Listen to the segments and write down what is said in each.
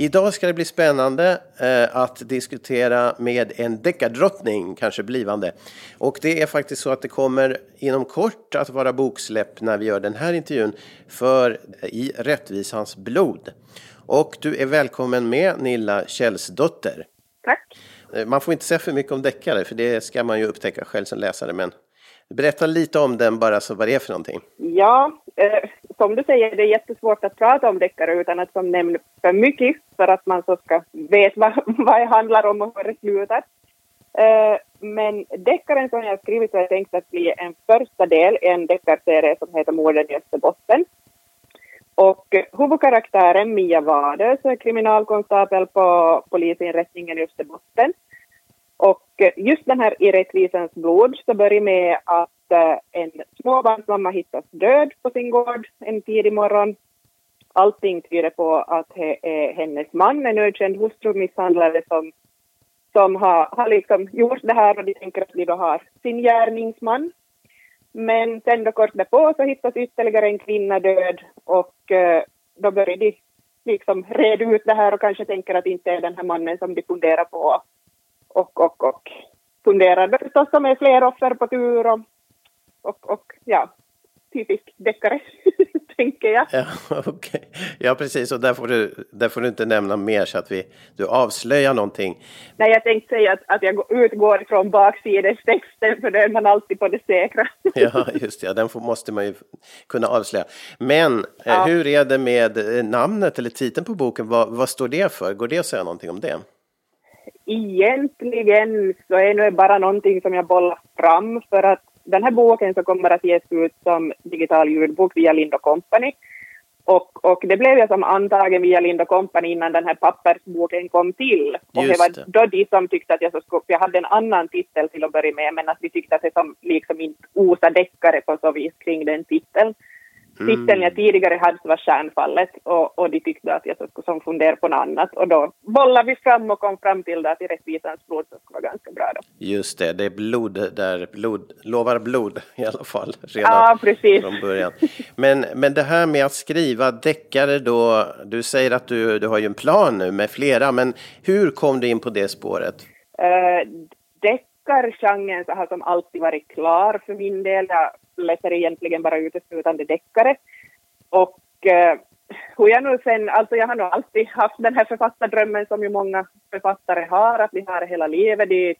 Idag ska det bli spännande eh, att diskutera med en deckardrottning, kanske blivande. Och det är faktiskt så att det kommer inom kort att vara boksläpp när vi gör den här intervjun för I rättvisans blod. Och du är välkommen med Nilla Källsdotter. Tack. Eh, man får inte säga för mycket om deckare, för det ska man ju upptäcka själv som läsare. Men berätta lite om den bara, så vad det är för någonting. Ja, eh, som du säger, det är jättesvårt att prata om deckare utan att som nämna för mycket för att man så ska veta vad, vad det handlar om och hur det slutar. Eh, men deckaren som jag har skrivit är tänkt att bli en första del i en deckarserie som heter Morden i Österbotten. Och eh, huvudkaraktären Mia Wadö är kriminalkonstapel på polisinrättningen i Österbotten. Och eh, just den här i rättvisans blod så börjar med att Eh, en småbarnsmamma hittas död på sin gård en tidig morgon. Allting tyder på att eh, hennes man, en ökänd hustrumisshandlare som, som har, har liksom gjort det här och de tänker att de då har sin gärningsman. Men sen då kort därpå så hittas ytterligare en kvinna död och eh, då börjar de liksom reda ut det här och kanske tänker att det inte är den här mannen som de funderar på och, och, och funderar förstås om är fler offer på tur och, och, och ja, typisk deckare, tänker jag. Ja, okay. ja, precis. Och där får, du, där får du inte nämna mer så att vi, du avslöjar någonting. Nej, jag tänkte säga att, att jag utgår från baksidestexten, för då är man alltid på det säkra. ja, just det. Den får, måste man ju kunna avslöja. Men eh, ja. hur är det med eh, namnet eller titeln på boken? Vad, vad står det för? Går det att säga någonting om det? Egentligen så är det bara någonting som jag bollar fram för att den här boken så kommer att ges ut som digital ljudbok via Lind Company. Och, och det blev jag som antagen via Lind Company innan den här pappersboken kom till. Och det var då de som tyckte att jag så skulle, jag hade en annan titel till att börja med, men att de tyckte att det som liksom inte osa deckare på så vis kring den titeln. Mm. Titeln jag tidigare hade var Stjärnfallet och, och de tyckte att jag skulle som fundera på något annat och då bollade vi fram och kom fram till att i rättvisans blod så skulle vara ganska bra då. Just det, det är blod där, blod, lovar blod i alla fall redan ja, precis. från början. Men, men det här med att skriva deckare då, du säger att du, du har ju en plan nu med flera, men hur kom du in på det spåret? Uh, deckargenren har som alltid varit klar för min del. Jag läser egentligen bara uteslutande deckare. Och eh, hur jag nu sen, alltså jag har nog alltid haft den här författardrömmen som ju många författare har, att vi har hela livet. Det är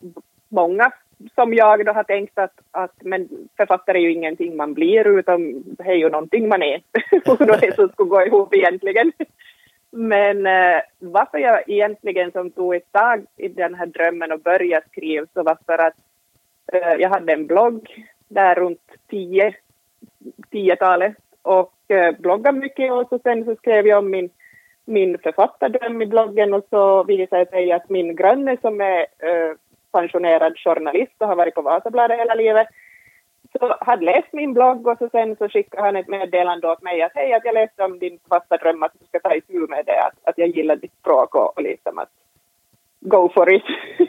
många som jag då har tänkt att, att men författare är ju ingenting man blir utan det är ju någonting man är. och då är så skulle gå ihop egentligen. Men eh, varför jag egentligen som tog ett tag i den här drömmen och började skriva så var för att eh, jag hade en blogg där runt tio, tiotalet. Och eh, bloggade mycket och så sen så skrev jag om min, min författardröm i bloggen. Och så visade det sig att min granne som är eh, pensionerad journalist och har varit på Vasabladet hela livet så hade läst min blogg och så sen så skickade han ett meddelande åt mig att hej, att jag läste om din författardröm, att du ska ta itu med det, att, att jag gillar ditt språk och, och liksom att go for it.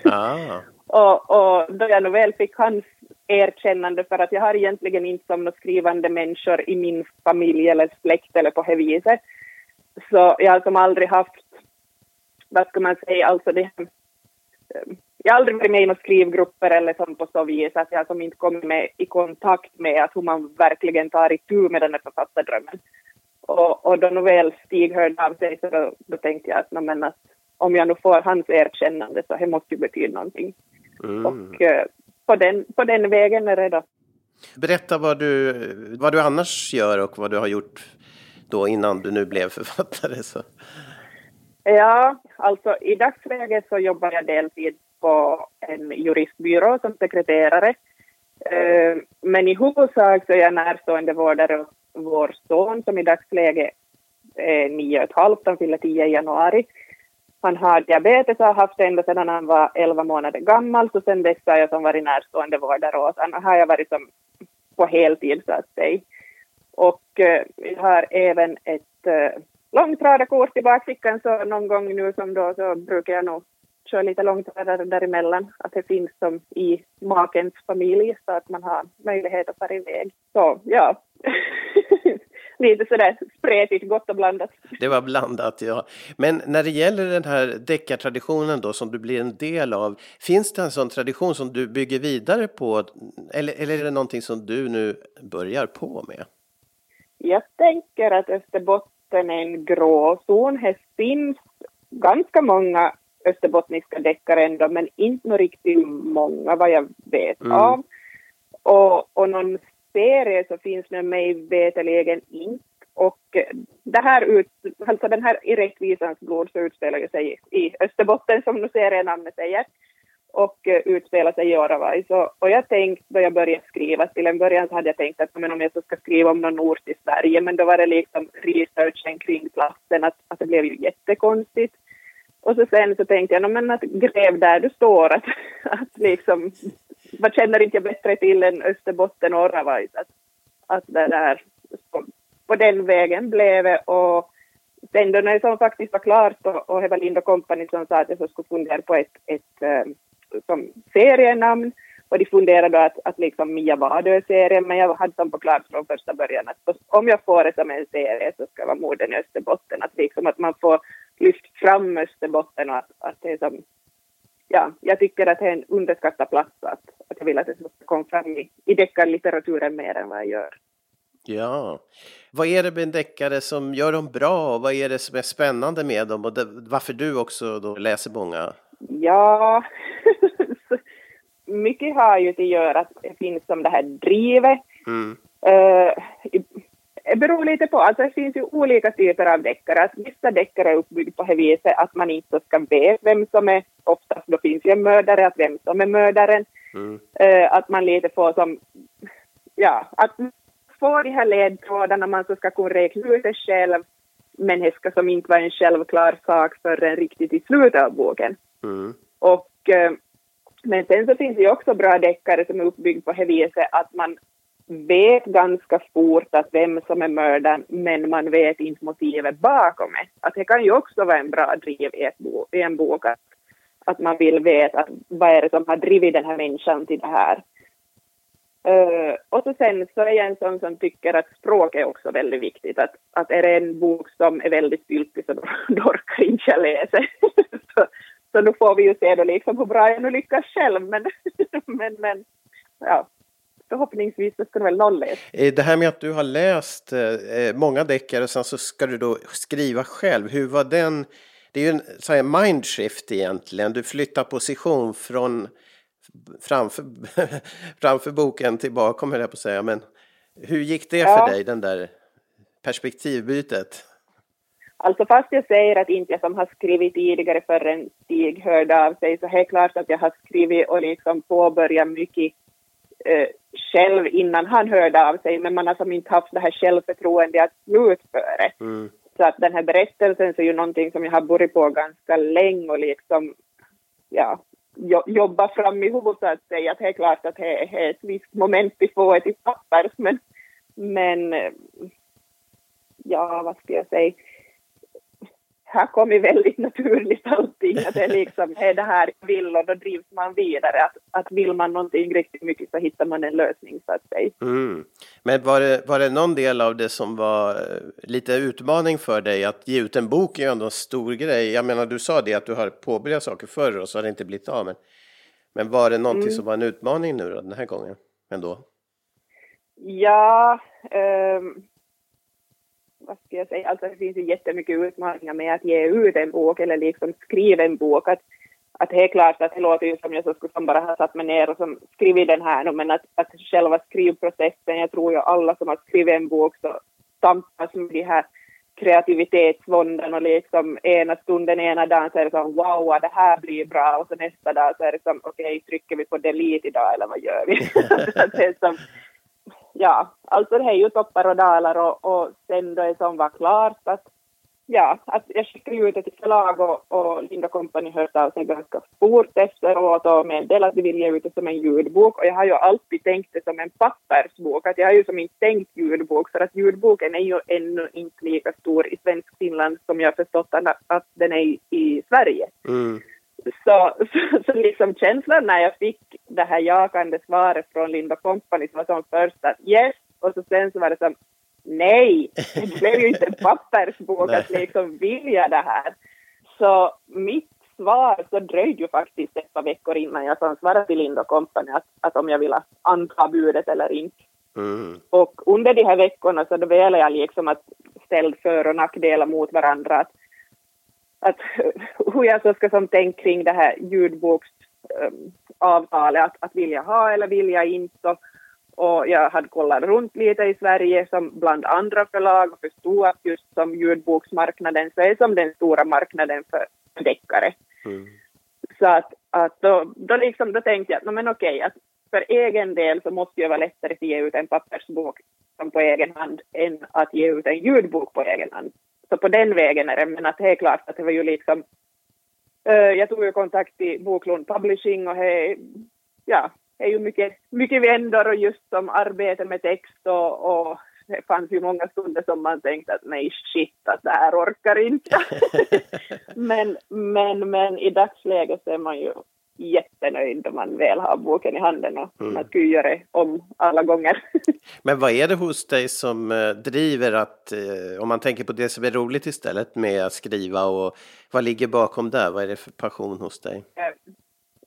Ah. och, och då jag nog väl fick hans erkännande för att jag har egentligen inte som några skrivande människor i min familj eller släkt eller på det viset. Så jag har som aldrig haft, vad ska man säga, alltså det jag har aldrig varit med i några skrivgrupper eller sånt på så vis att jag som inte kommit med i kontakt med att hur man verkligen tar itu med den här författardrömmen. Och, och då nog väl Stig hörde av sig så då, då tänkte jag att, men att om jag nu får hans erkännande så det måste ju betyda någonting. Mm. Och eh, på, den, på den vägen är det då. Berätta vad du, vad du annars gör och vad du har gjort då innan du nu blev författare. Så. Ja, alltså i dagsläget så jobbar jag deltid på en juristbyrå som sekreterare. Eh, men i huvudsak så är jag närstående vårdare åt vår son som i dagsläget är nio och ett halvt, han fyller tio i januari. han har diabetes och har haft det ända sedan han var 11 månader gammal, så sen dess har jag som varit närstående vårdare åt honom, har jag varit som på heltid så att säga. Och eh, jag har även ett eh, långtradarkort i bakfickan, så någon gång nu som då så brukar jag nog köra lite långtradare däremellan, att det finns som i makens familj så att man har möjlighet att fara iväg. Så ja, lite sådär spretigt, gott och blandat. Det var blandat, ja. Men när det gäller den här deckartraditionen då som du blir en del av, finns det en sån tradition som du bygger vidare på eller, eller är det någonting som du nu börjar på med? Jag tänker att Österbotten är en gråzon. Det finns ganska många österbottniska deckare ändå, men inte något riktigt många vad jag vet mm. av. Och, och någon serie så finns det mig veterligen inte. Och det här ut, alltså den här I rättvisans blod så utspelar sig i Österbotten som nu serienamnet säger och utspelar sig i Oravai. Så, och jag tänkte då jag började skriva, till en början så hade jag tänkt att men om jag så ska skriva om någon ort i Sverige, men då var det liksom researchen kring platsen att, att det blev ju jättekonstigt. Och så sen så tänkte jag, men att gräv där du står, att, att liksom, vad känner inte jag bättre till än Österbotten och Orravais? att, att det där, på den vägen blev det och sen då när det som faktiskt var klart och, och det och kompani Company som sa att jag skulle fundera på ett, ett, eh, som serienamn och de funderade att, att liksom Mia Vadö-serien, men jag hade som på klart från första början att om jag får det som en serie så ska det vara Morden i Österbotten, att liksom att man får lyft fram Österbotten och att, att det är som, ja, jag tycker att det är en underskattad plats att, att jag vill att det ska komma fram i, i deckarlitteraturen mer än vad jag gör. Ja, vad är det med deckare som gör dem bra och vad är det som är spännande med dem och det, varför du också då läser många? Ja, mycket har ju att göra att det finns som det här drivet. Mm. Uh, det beror lite på, alltså det finns ju olika typer av deckare. Att vissa deckare är uppbyggda på det viset att man inte ska veta vem som är, oftast då finns ju en mördare, att vem som är mördaren. Mm. Uh, att man lite får som, ja, att få de här ledtrådarna man så ska kunna räkna ut det själv, men det ska som inte vara en självklar sak förrän riktigt i slutet av boken. Mm. Och uh, men sen så finns det ju också bra deckare som är uppbyggda på det viset att man vet ganska fort att vem som är mördaren, men man vet inte motivet bakom det. Att det kan ju också vara en bra driv i, bo, i en bok, att, att man vill veta att vad är det som har drivit den här människan till det här. Uh, och så sen så är jag en sån som tycker att språk är också väldigt viktigt. Att, att är det en bok som är väldigt styltig så då, då orkar inte jag läsa. så, så nu får vi ju se då liksom hur bra jag nu lyckas själv. Men, men, men ja, förhoppningsvis så ska det väl någon läsa. Eh, det här med att du har läst eh, många deckare och sen så ska du då skriva själv. Hur var den? Det är ju en så här, mindshift egentligen. Du flyttar position från framför, framför boken till bakom höll jag på att säga. Men hur gick det ja. för dig, den där perspektivbytet? Alltså fast jag säger att inte jag som har skrivit tidigare förrän Stig hörde av sig så är det klart att jag har skrivit och liksom påbörjat mycket eh, själv innan han hörde av sig men man har som inte haft det här självförtroendet att slutföra. Mm. Så att den här berättelsen så är ju någonting som jag har burit på ganska länge och liksom ja, jobba fram ihop så att säga. Att det är klart att det är ett visst moment vi får i papper men, men ja, vad ska jag säga har kommit väldigt naturligt allting. Att det är liksom, är det här jag vill och då drivs man vidare. Att, att vill man någonting riktigt mycket så hittar man en lösning så att säga. Mm. Men var det, var det någon del av det som var eh, lite utmaning för dig? Att ge ut en bok är ju ändå en stor grej. Jag menar, du sa det att du har påbörjat saker förr och så har det inte blivit av. Men, men var det någonting mm. som var en utmaning nu då, den här gången ändå? Ja, um vad ska jag säga, alltså det finns ju jättemycket utmaningar med att ge ut en bok eller liksom skriva en bok. Att, att det är klart att det låter ju som jag så skulle som bara ha satt mig ner och som skrivit den här men att, att själva skrivprocessen, jag tror ju alla som har skrivit en bok så tampas med de här kreativitetsvåndan och liksom ena stunden, ena dagen så är det som wow, det här blir bra och så nästa dag så är det som okej, okay, trycker vi på delete idag eller vad gör vi? det är som, ja, alltså det är ju toppar och dalar och, och sen då det som var klart att, ja, att jag skickade ut det till förlag och, och Linda Company hörde av sig ganska fort efteråt och meddelade att de ville ge ut det som en ljudbok och jag har ju alltid tänkt det som en pappersbok, att jag har ju som inte tänkt ljudbok för att ljudboken är ju ännu inte lika stor i svensk Finland som jag förstått att, att den är i, i Sverige. Mm. Så, så, så liksom känslan när jag fick det här jakande svaret från Linda Company så var som först att yes, och så sen så var det som nej, det blev ju inte en pappersbok att liksom vilja det här. Så mitt svar så dröjde ju faktiskt ett par veckor innan jag svarade till Linda Company att, att om jag ville anta budet eller inte. Mm. Och under de här veckorna så då väljer jag liksom att ställa för och nackdelar mot varandra. Att, att hur jag så ska som tänka kring det här ljudboksavtalet, um, att, att vill jag ha eller vill jag inte. Och jag hade kollat runt lite i Sverige som bland andra förlag och förstod att just som ljudboksmarknaden så är som den stora marknaden för deckare. Mm. Så att, att då, då, liksom, då tänkte jag att men okej, att för egen del så måste det vara lättare att ge ut en pappersbok som på egen hand än att ge ut en ljudbok på egen hand. Så på den vägen är det, men att det är klart att det var ju liksom jag tog ju kontakt i Boklund Publishing och he, ja, är ju mycket, mycket vänner och just som arbete med text och, och det fanns ju många stunder som man tänkte att nej shit, att det här orkar inte. men, men, men i dagsläget så är man ju jättenöjd om man väl har boken i handen och mm. man skulle göra det om alla gånger. men vad är det hos dig som eh, driver att, eh, om man tänker på det som är roligt istället med att skriva och vad ligger bakom där? Vad är det för passion hos dig? Eh,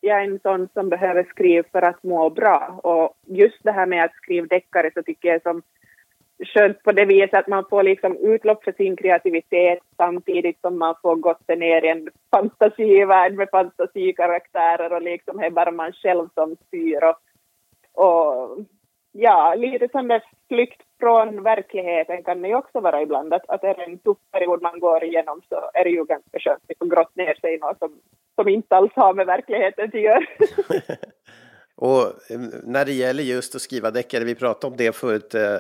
jag är en sån som behöver skriva för att må bra. Och just det här med att skriva deckare så tycker jag som skönt på det viset att man får liksom utlopp för sin kreativitet samtidigt som man får gått ner i en fantasivärld med fantasikaraktärer och liksom är bara man själv som styr och, och ja, lite som det flykt från verkligheten kan det ju också vara ibland. Att, att är det en tuff period man går igenom så är det ju ganska skönt att grotta ner sig i något som, som inte alls har med verkligheten att göra. Och eh, när det gäller just att skriva deckare, vi pratade om det förut, eh,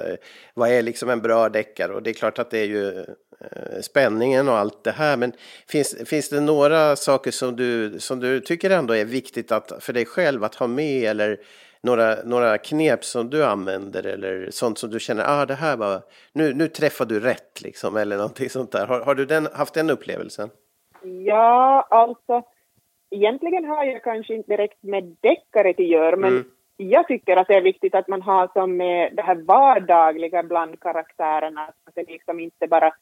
vad är liksom en bra deckare? Och det är klart att det är ju eh, spänningen och allt det här, men finns, finns det några saker som du, som du tycker ändå är viktigt att, för dig själv att ha med eller några, några knep som du använder eller sånt som du känner, ah det här var, nu, nu träffar du rätt liksom eller någonting sånt där. Har, har du den, haft den upplevelsen? Ja, alltså egentligen har jag kanske inte direkt med deckare att göra, men mm. jag tycker att det är viktigt att man har som med det här vardagliga bland karaktärerna, att det liksom inte bara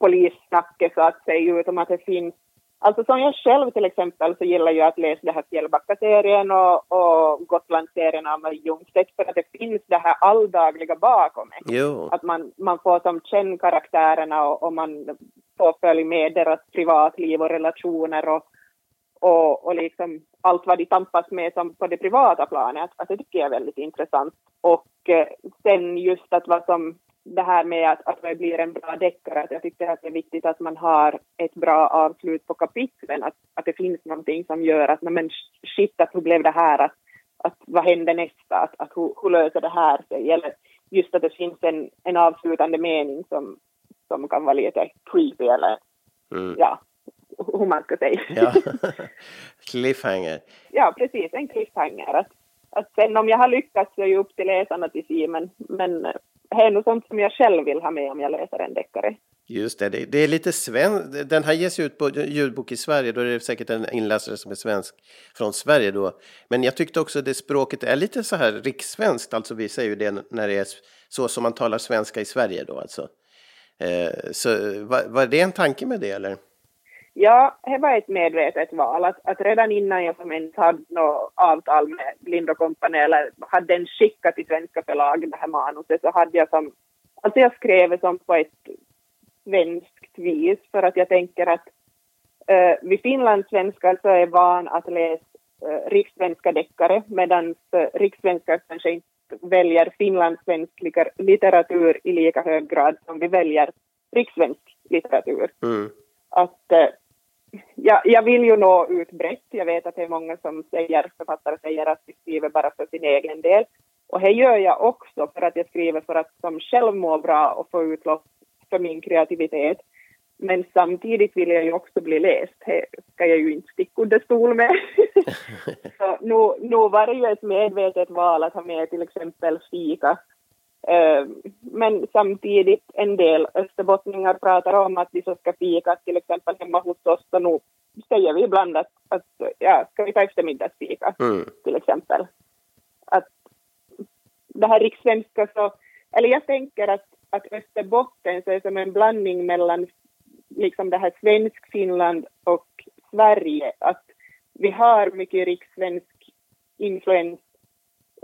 polissnacket så att säga, utan att det finns Alltså som jag själv till exempel så gillar jag att läsa det här Fjällbacka-serien och, och Gotland-serien av Ljungstedt för att det finns det här alldagliga bakom Jo. Att man, man får som känna karaktärerna och, och man får följa med deras privatliv och relationer och, och, och liksom allt vad de tampas med som på det privata planet. Att det tycker jag är väldigt intressant. Och eh, sen just att vad som det här med att, att det blir en bra deckare, att jag tycker att det är viktigt att man har ett bra avslut på kapitlen, att, att det finns någonting som gör att, men shit, att hur blev det här, att, att vad händer nästa, att, att hur, hur löser det här sig, eller just att det finns en, en avslutande mening som, som kan vara lite creepy eller mm. ja, hur man ska säga. Ja. cliffhanger. Ja, precis, en cliffhanger. Att, att sen om jag har lyckats så är ju upp till läsarna till sig, men, men det är nog sånt som jag själv vill ha med om jag läser en deckare. Just det, det, är lite svensk. Den här ges ut på ljudbok i Sverige, då är det säkert en inläsare som är svensk från Sverige då. Men jag tyckte också det språket är lite så här rikssvenskt, alltså vi säger ju det när det är så som man talar svenska i Sverige då alltså. Eh, så var, var det en tanke med det eller? Ja, det var ett medvetet val. Att, att redan innan jag som ens hade något avtal med Lind Company eller hade den skickat till svenska förlag, det här manuset, så hade jag som... Alltså jag skrev som på ett svenskt vis för att jag tänker att uh, vi finlandssvenskar så är van att läsa uh, rikssvenska deckare medan uh, rikssvenskar kanske inte väljer finlandssvensk litteratur i lika hög grad som vi väljer rikssvensk litteratur. Mm. Att ja, jag vill ju nå ut brett. Jag vet att det är många som säger, författare säger att de skriver bara för sin egen del. Och det gör jag också för att jag skriver för att som själv må bra och få utlopp för min kreativitet. Men samtidigt vill jag ju också bli läst. Det ska jag ju inte sticka under stol med. så nu, nu var det ju ett medvetet val att ha med till exempel fika. Uh, men samtidigt en del österbottningar pratar om att så ska fika till exempel hemma hos oss och nu säger vi ibland att, att ja, ska vi ta eftermiddagsfika mm. till exempel. Att det här rikssvenska så, eller jag tänker att, att Österbotten så är som en blandning mellan liksom det här svensk Finland och Sverige, att vi har mycket rikssvensk influens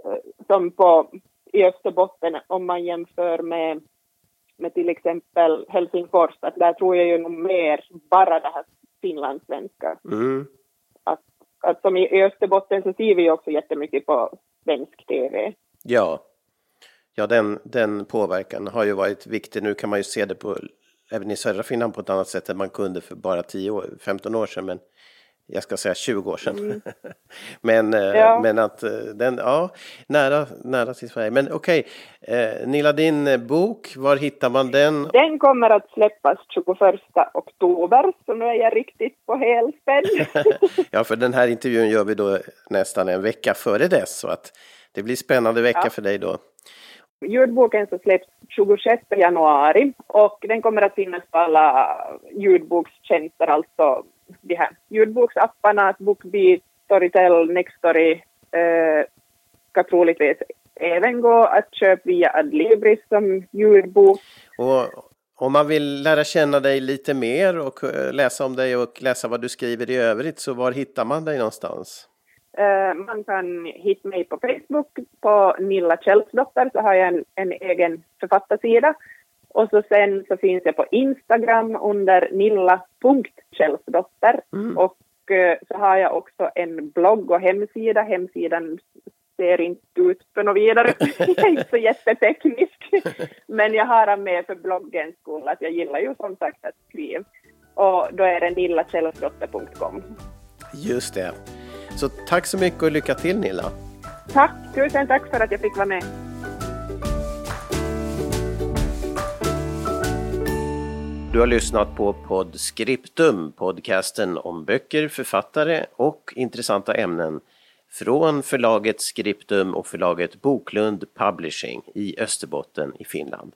eh, som på, i Österbotten om man jämför med, med till exempel Helsingfors, att där tror jag ju nog mer bara det här finlandssvenska. Mm. Att, att som i Österbotten så ser vi också jättemycket på svensk TV. Ja, ja den, den påverkan har ju varit viktig. Nu kan man ju se det på även i södra Finland på ett annat sätt än man kunde för bara 10 år, 15 år sedan. Men jag ska säga 20 år sedan. Mm. men, eh, ja. men att eh, den, ja, nära, nära till Sverige. Men okej, okay. eh, Nilla, din bok, var hittar man den? Den kommer att släppas 21 oktober, så nu är jag riktigt på helspänn. ja, för den här intervjun gör vi då nästan en vecka före dess, så att det blir spännande vecka ja. för dig då. Ljudboken så släpps 26 januari och den kommer att finnas på alla ljudbokstjänster, alltså de här ljudboksapparna, Bookbeat, Storytel, Nextory eh, ska troligtvis även gå att köpa via Adlibris som ljudbok. Och om man vill lära känna dig lite mer och eh, läsa om dig och läsa vad du skriver i övrigt, så var hittar man dig någonstans? Uh, man kan hitta mig på Facebook på Nilla Kjellsdotter så har jag en, en egen författarsida. Och så sen så finns jag på Instagram under nilla.kjellsdotter. Mm. Och uh, så har jag också en blogg och hemsida. Hemsidan ser inte ut för något vidare. inte så jätteteknisk. Men jag har den med för bloggens skull att jag gillar ju som sagt att skriva. Och då är det nillakjellsdotter.com. Just det. Så tack så mycket och lycka till Nilla. Tack, tusen tack för att jag fick vara med. Du har lyssnat på Podscriptum, podcasten om böcker, författare och intressanta ämnen från förlaget Scriptum och förlaget Boklund Publishing i Österbotten i Finland.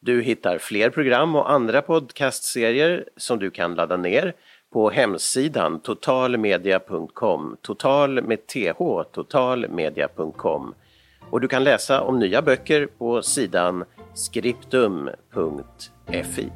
Du hittar fler program och andra podcastserier som du kan ladda ner på hemsidan totalmedia.com, total med th, totalmedia.com. Och du kan läsa om nya böcker på sidan FI.